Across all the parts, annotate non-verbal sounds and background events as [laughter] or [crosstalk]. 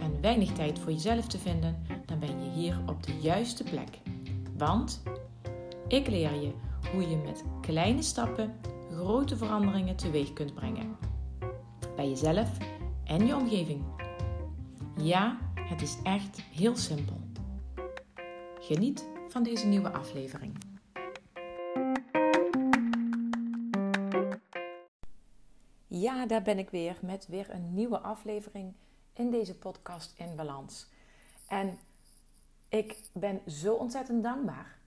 en weinig tijd voor jezelf te vinden, dan ben je hier op de juiste plek. Want ik leer je hoe je met kleine stappen grote veranderingen teweeg kunt brengen. Bij jezelf en je omgeving. Ja, het is echt heel simpel. Geniet van deze nieuwe aflevering. Ja, daar ben ik weer met weer een nieuwe aflevering in deze podcast in balans. En ik ben zo ontzettend dankbaar,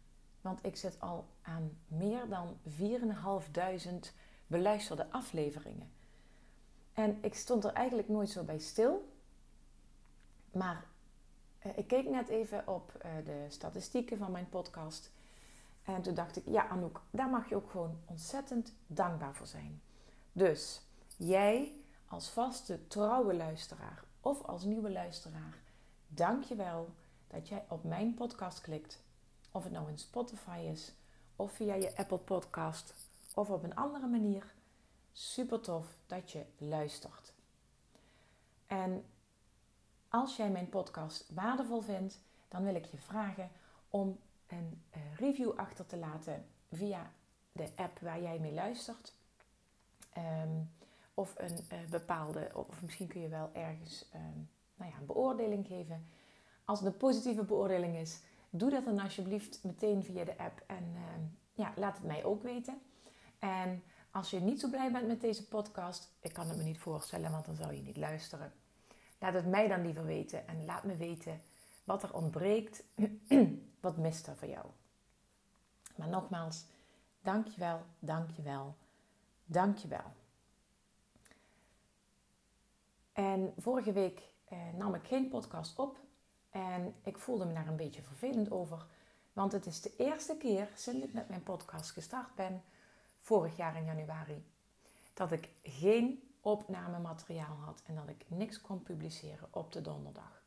want ik zit al aan meer dan 4.500 beluisterde afleveringen. En ik stond er eigenlijk nooit zo bij stil. Maar eh, ik keek net even op eh, de statistieken van mijn podcast. En toen dacht ik, ja Anouk, daar mag je ook gewoon ontzettend dankbaar voor zijn. Dus jij als vaste trouwe luisteraar of als nieuwe luisteraar, dank je wel dat jij op mijn podcast klikt. Of het nou in Spotify is, of via je Apple Podcast, of op een andere manier. Super tof dat je luistert. En als jij mijn podcast waardevol vindt, dan wil ik je vragen om een eh, review achter te laten via de app waar jij mee luistert. Um, of een uh, bepaalde, of misschien kun je wel ergens uh, nou ja, een beoordeling geven. Als het een positieve beoordeling is, doe dat dan alsjeblieft meteen via de app en uh, ja, laat het mij ook weten. En als je niet zo blij bent met deze podcast, ik kan het me niet voorstellen, want dan zou je niet luisteren. Laat het mij dan liever weten en laat me weten wat er ontbreekt, [clears throat] wat mist er voor jou. Maar nogmaals, dankjewel, dankjewel, dankjewel. En vorige week eh, nam ik geen podcast op en ik voelde me daar een beetje vervelend over. Want het is de eerste keer sinds ik met mijn podcast gestart ben, vorig jaar in januari, dat ik geen opnamemateriaal had en dat ik niks kon publiceren op de donderdag.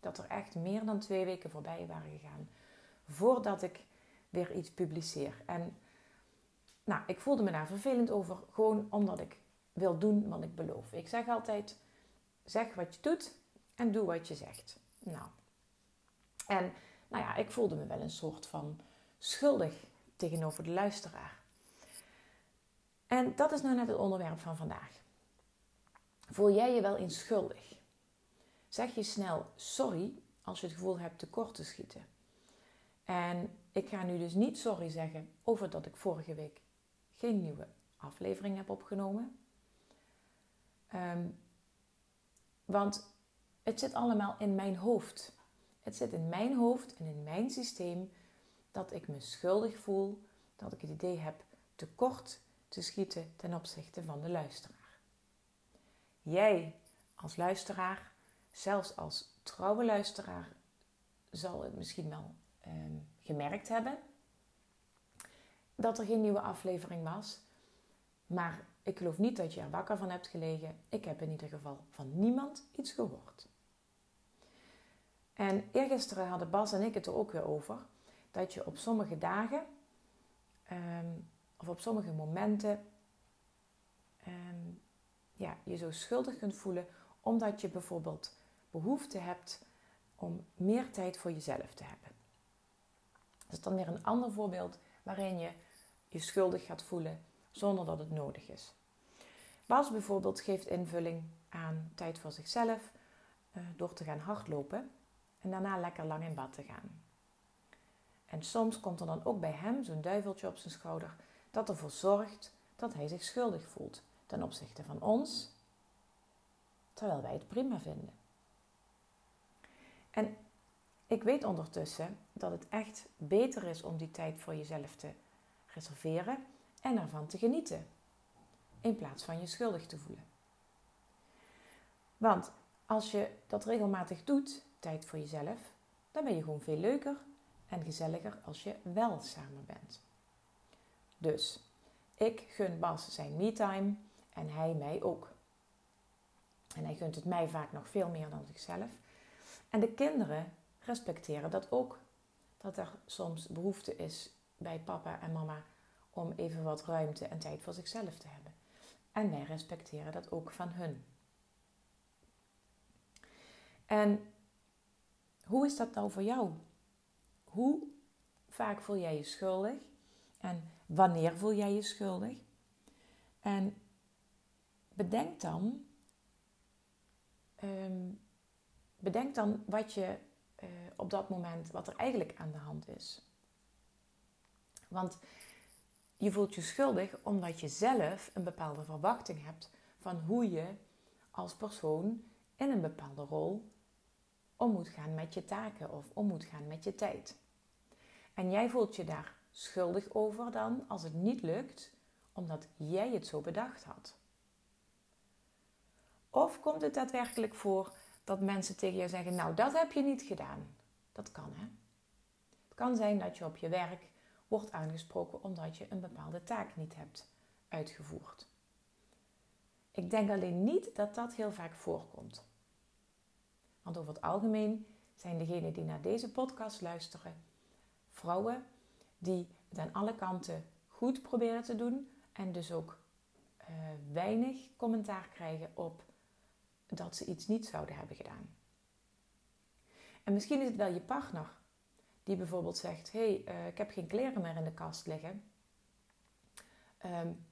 Dat er echt meer dan twee weken voorbij waren gegaan voordat ik weer iets publiceer. En nou, ik voelde me daar vervelend over, gewoon omdat ik wil doen wat ik beloof. Ik zeg altijd, Zeg wat je doet en doe wat je zegt. Nou. En nou ja, ik voelde me wel een soort van schuldig tegenover de luisteraar. En dat is nou net het onderwerp van vandaag. Voel jij je wel eens schuldig? Zeg je snel sorry als je het gevoel hebt tekort te schieten. En ik ga nu dus niet sorry zeggen over dat ik vorige week geen nieuwe aflevering heb opgenomen. Um, want het zit allemaal in mijn hoofd. Het zit in mijn hoofd en in mijn systeem dat ik me schuldig voel, dat ik het idee heb tekort te schieten ten opzichte van de luisteraar. Jij als luisteraar, zelfs als trouwe luisteraar, zal het misschien wel ehm, gemerkt hebben dat er geen nieuwe aflevering was. Maar ik geloof niet dat je er wakker van hebt gelegen. Ik heb in ieder geval van niemand iets gehoord. En eergisteren hadden Bas en ik het er ook weer over. Dat je op sommige dagen ehm, of op sommige momenten ehm, ja, je zo schuldig kunt voelen. Omdat je bijvoorbeeld behoefte hebt om meer tijd voor jezelf te hebben. Dat is dan weer een ander voorbeeld waarin je je schuldig gaat voelen zonder dat het nodig is. Bas bijvoorbeeld geeft invulling aan tijd voor zichzelf uh, door te gaan hardlopen en daarna lekker lang in bad te gaan. En soms komt er dan ook bij hem zo'n duiveltje op zijn schouder dat ervoor zorgt dat hij zich schuldig voelt ten opzichte van ons, terwijl wij het prima vinden. En ik weet ondertussen dat het echt beter is om die tijd voor jezelf te reserveren en ervan te genieten in plaats van je schuldig te voelen. Want als je dat regelmatig doet, tijd voor jezelf, dan ben je gewoon veel leuker en gezelliger als je wel samen bent. Dus ik gun Bas zijn me-time en hij mij ook. En hij gunt het mij vaak nog veel meer dan zichzelf. En de kinderen respecteren dat ook. Dat er soms behoefte is bij papa en mama om even wat ruimte en tijd voor zichzelf te hebben. En wij respecteren dat ook van hun. En hoe is dat nou voor jou? Hoe vaak voel jij je schuldig? En wanneer voel jij je schuldig? En bedenk dan, ehm, bedenk dan wat je uh, op dat moment, wat er eigenlijk aan de hand is. Want je voelt je schuldig omdat je zelf een bepaalde verwachting hebt van hoe je als persoon in een bepaalde rol om moet gaan met je taken of om moet gaan met je tijd. En jij voelt je daar schuldig over dan als het niet lukt, omdat jij het zo bedacht had. Of komt het daadwerkelijk voor dat mensen tegen je zeggen: Nou, dat heb je niet gedaan. Dat kan hè. Het kan zijn dat je op je werk wordt aangesproken omdat je een bepaalde taak niet hebt uitgevoerd. Ik denk alleen niet dat dat heel vaak voorkomt. Want over het algemeen zijn degenen die naar deze podcast luisteren vrouwen die het aan alle kanten goed proberen te doen en dus ook uh, weinig commentaar krijgen op dat ze iets niet zouden hebben gedaan. En misschien is het wel je partner die bijvoorbeeld zegt: hey, uh, ik heb geen kleren meer in de kast liggen. Um,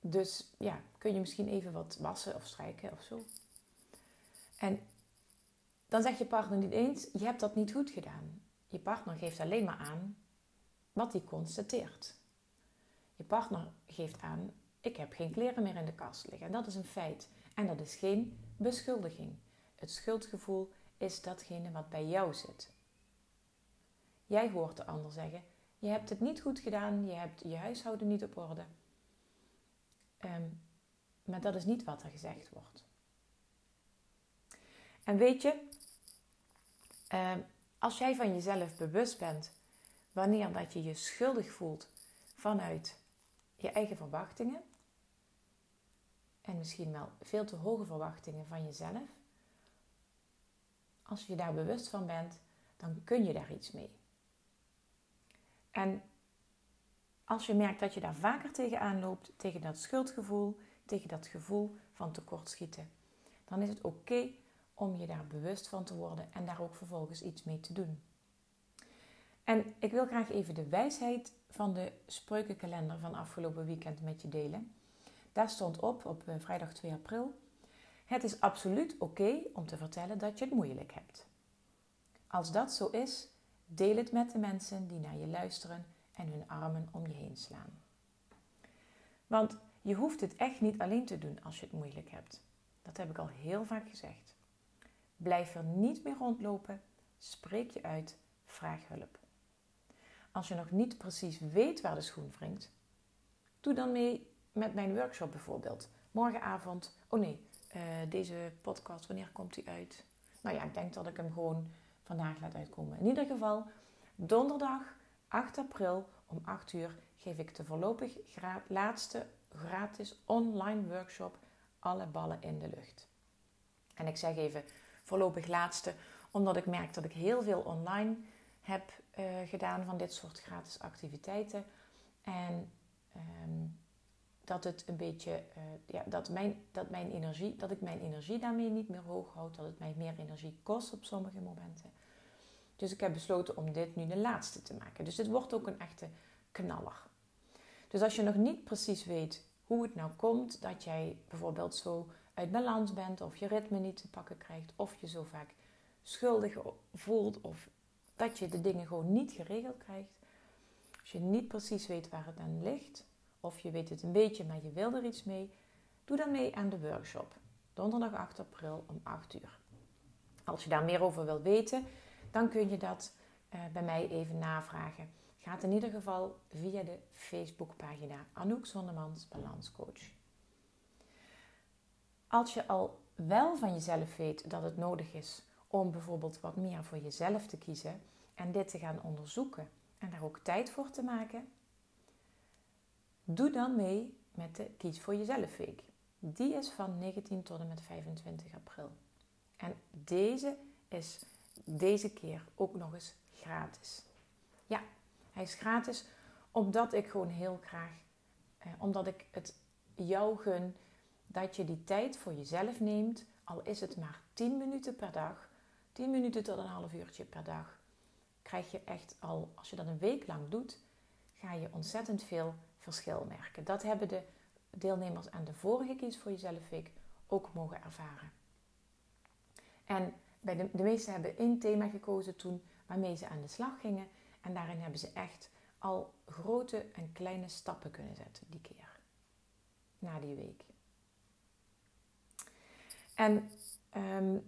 dus ja, kun je misschien even wat wassen of strijken of zo. En dan zegt je partner niet eens: Je hebt dat niet goed gedaan. Je partner geeft alleen maar aan wat hij constateert. Je partner geeft aan: Ik heb geen kleren meer in de kast liggen. En dat is een feit. En dat is geen beschuldiging. Het schuldgevoel is datgene wat bij jou zit. Jij hoort de ander zeggen: Je hebt het niet goed gedaan, je hebt je huishouden niet op orde. Ehm, maar dat is niet wat er gezegd wordt. En weet je, ehm, als jij van jezelf bewust bent wanneer dat je je schuldig voelt vanuit je eigen verwachtingen, en misschien wel veel te hoge verwachtingen van jezelf, als je daar bewust van bent, dan kun je daar iets mee. En als je merkt dat je daar vaker tegenaan loopt, tegen dat schuldgevoel, tegen dat gevoel van tekortschieten, dan is het oké om je daar bewust van te worden en daar ook vervolgens iets mee te doen. En ik wil graag even de wijsheid van de spreukenkalender van afgelopen weekend met je delen. Daar stond op op eh, vrijdag 2 april: Het is absoluut oké om te vertellen dat je het moeilijk hebt. Als dat zo is, deel het met de mensen die naar je luisteren en hun armen om je heen slaan. Want je hoeft het echt niet alleen te doen als je het moeilijk hebt. Dat heb ik al heel vaak gezegd. Blijf er niet meer rondlopen, spreek je uit, vraag hulp. Als je nog niet precies weet waar de schoen wringt, doe dan mee met mijn workshop bijvoorbeeld. Morgenavond, oh nee, uh, deze podcast, wanneer komt die uit? Nou ja, ik denk dat ik hem gewoon vandaag laat uitkomen. In ieder geval, donderdag 8 april om 8 uur geef ik de voorlopig laatste gratis online workshop Alle ballen in de lucht. En ik zeg even voorlopig laatste, omdat ik merk dat ik heel veel online heb uh, gedaan van dit soort gratis activiteiten. En um, dat het een beetje, uh, ja, dat, mijn, dat mijn energie, dat ik mijn energie daarmee niet meer hoog houd, dat het mij meer energie kost op sommige momenten. Dus ik heb besloten om dit nu de laatste te maken. Dus dit wordt ook een echte knaller. Dus als je nog niet precies weet hoe het nou komt dat jij bijvoorbeeld zo uit balans bent, of je ritme niet te pakken krijgt, of je zo vaak schuldig voelt, of dat je de dingen gewoon niet geregeld krijgt. Als je niet precies weet waar het aan ligt, of je weet het een beetje, maar je wil er iets mee, doe dan mee aan de workshop. Donderdag 8 april om 8 uur. Als je daar meer over wil weten, dan kun je dat uh, bij mij even navragen. Gaat in ieder geval via de Facebookpagina Anouk Zondemans Balanscoach. Als je al wel van jezelf weet dat het nodig is om bijvoorbeeld wat meer voor jezelf te kiezen en dit te gaan onderzoeken en daar ook tijd voor te maken, doe dan mee met de Kies voor Jezelf Week. Die is van 19 tot en met 25 april. En deze is deze keer ook nog eens gratis. Ja, hij is gratis omdat ik gewoon heel graag, eh, omdat ik het jou gun dat je die tijd voor jezelf neemt, al is het maar 10 minuten per dag, 10 minuten tot een half uurtje per dag, krijg je echt al, als je dat een week lang doet, ga je ontzettend veel verschil merken. Dat hebben de deelnemers aan de vorige Kies voor Jezelf Week ook mogen ervaren. En bij de, de meesten hebben één thema gekozen toen waarmee ze aan de slag gingen. En daarin hebben ze echt al grote en kleine stappen kunnen zetten die keer. Na die week. En ehm,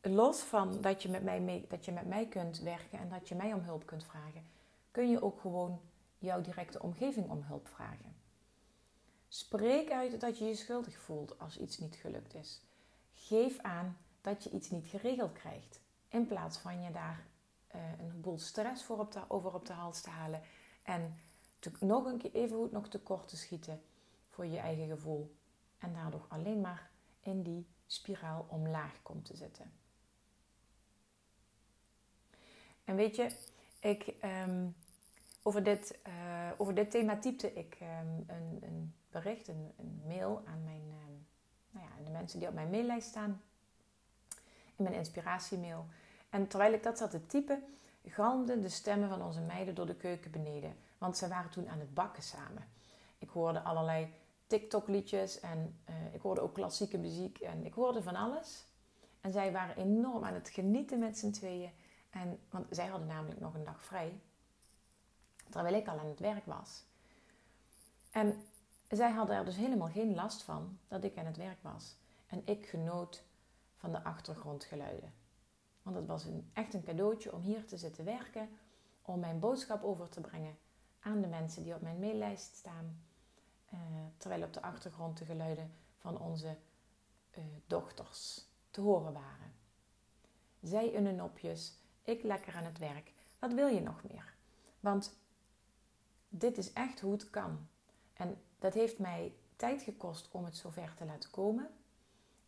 los van dat je, met mij dat je met mij kunt werken en dat je mij om hulp kunt vragen, kun je ook gewoon jouw directe omgeving om hulp vragen. Spreek uit dat je je schuldig voelt als iets niet gelukt is. Geef aan dat je iets niet geregeld krijgt. In plaats van je daar uh, een boel stress voor op de, over op de hals te halen. En nog een keer even goed nog tekort te schieten voor je eigen gevoel. En daardoor alleen maar in die spiraal omlaag komt te zitten. En weet je, ik, um, over, dit, uh, over dit thema typte ik um, een, een, bericht, een, mail aan, mijn, um, nou ja, de mensen die op mijn maillijst staan. In mijn inspiratiemail. En terwijl ik dat zat te typen, galmden de stemmen van onze meiden door de keuken beneden. Want ze waren toen aan het bakken samen. Ik hoorde allerlei TikTok-liedjes en uh, ik hoorde ook klassieke muziek en ik hoorde van alles. En zij waren enorm aan het genieten met z'n tweeën. En, want zij hadden namelijk nog een dag vrij, terwijl ik al aan het werk was. En zij hadden er dus helemaal geen last van dat ik aan het werk was. En ik genoot van de achtergrondgeluiden. Want het was een, echt een cadeautje om hier te zitten werken, om mijn boodschap over te brengen aan de mensen die op mijn maillijst staan. Uh, terwijl op de achtergrond de geluiden van onze uh, dochters te horen waren. Zij in hun nopjes, ik lekker aan het werk. Wat wil je nog meer? Want dit is echt hoe het kan. En dat heeft mij tijd gekost om het zover te laten komen.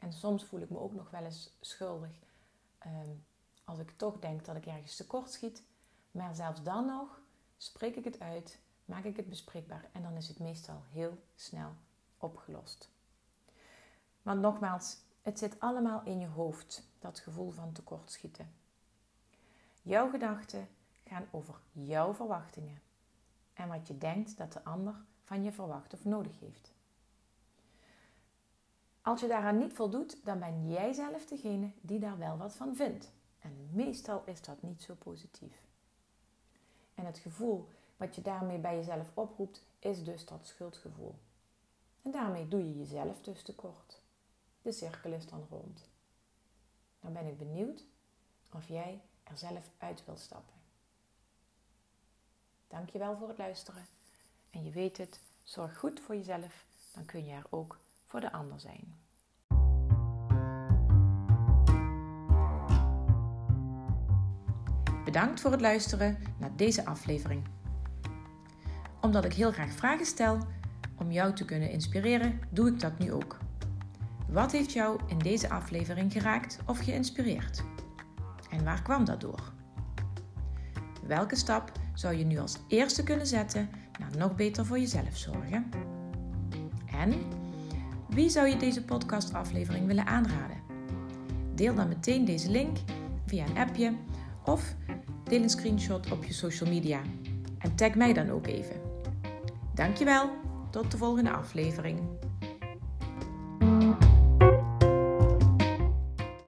En soms voel ik me ook nog wel eens schuldig um, als ik toch denk dat ik ergens tekort schiet. Maar zelfs dan nog spreek ik het uit, maak ik het bespreekbaar en dan is het meestal heel snel opgelost. Want nogmaals, het zit allemaal in je hoofd, dat gevoel van tekortschieten. Jouw gedachten gaan over jouw verwachtingen en wat je denkt dat de ander van je verwacht of nodig heeft. Als je daaraan niet voldoet, dan ben jij zelf degene die daar wel wat van vindt. En meestal is dat niet zo positief. En het gevoel wat je daarmee bij jezelf oproept, is dus dat schuldgevoel. En daarmee doe je jezelf dus tekort. De cirkel is dan rond. Dan ben ik benieuwd of jij er zelf uit wilt stappen. Dankjewel voor het luisteren. En je weet het, zorg goed voor jezelf, dan kun je er ook voor de ander zijn. Bedankt voor het luisteren naar deze aflevering. Omdat ik heel graag vragen stel om jou te kunnen inspireren, doe ik dat nu ook. Wat heeft jou in deze aflevering geraakt of geïnspireerd? En waar kwam dat door? Welke stap zou je nu als eerste kunnen zetten naar nog beter voor jezelf zorgen? En wie zou je deze podcastaflevering willen aanraden? Deel dan meteen deze link via een appje of deel een screenshot op je social media en tag mij dan ook even. Dankjewel, tot de volgende aflevering.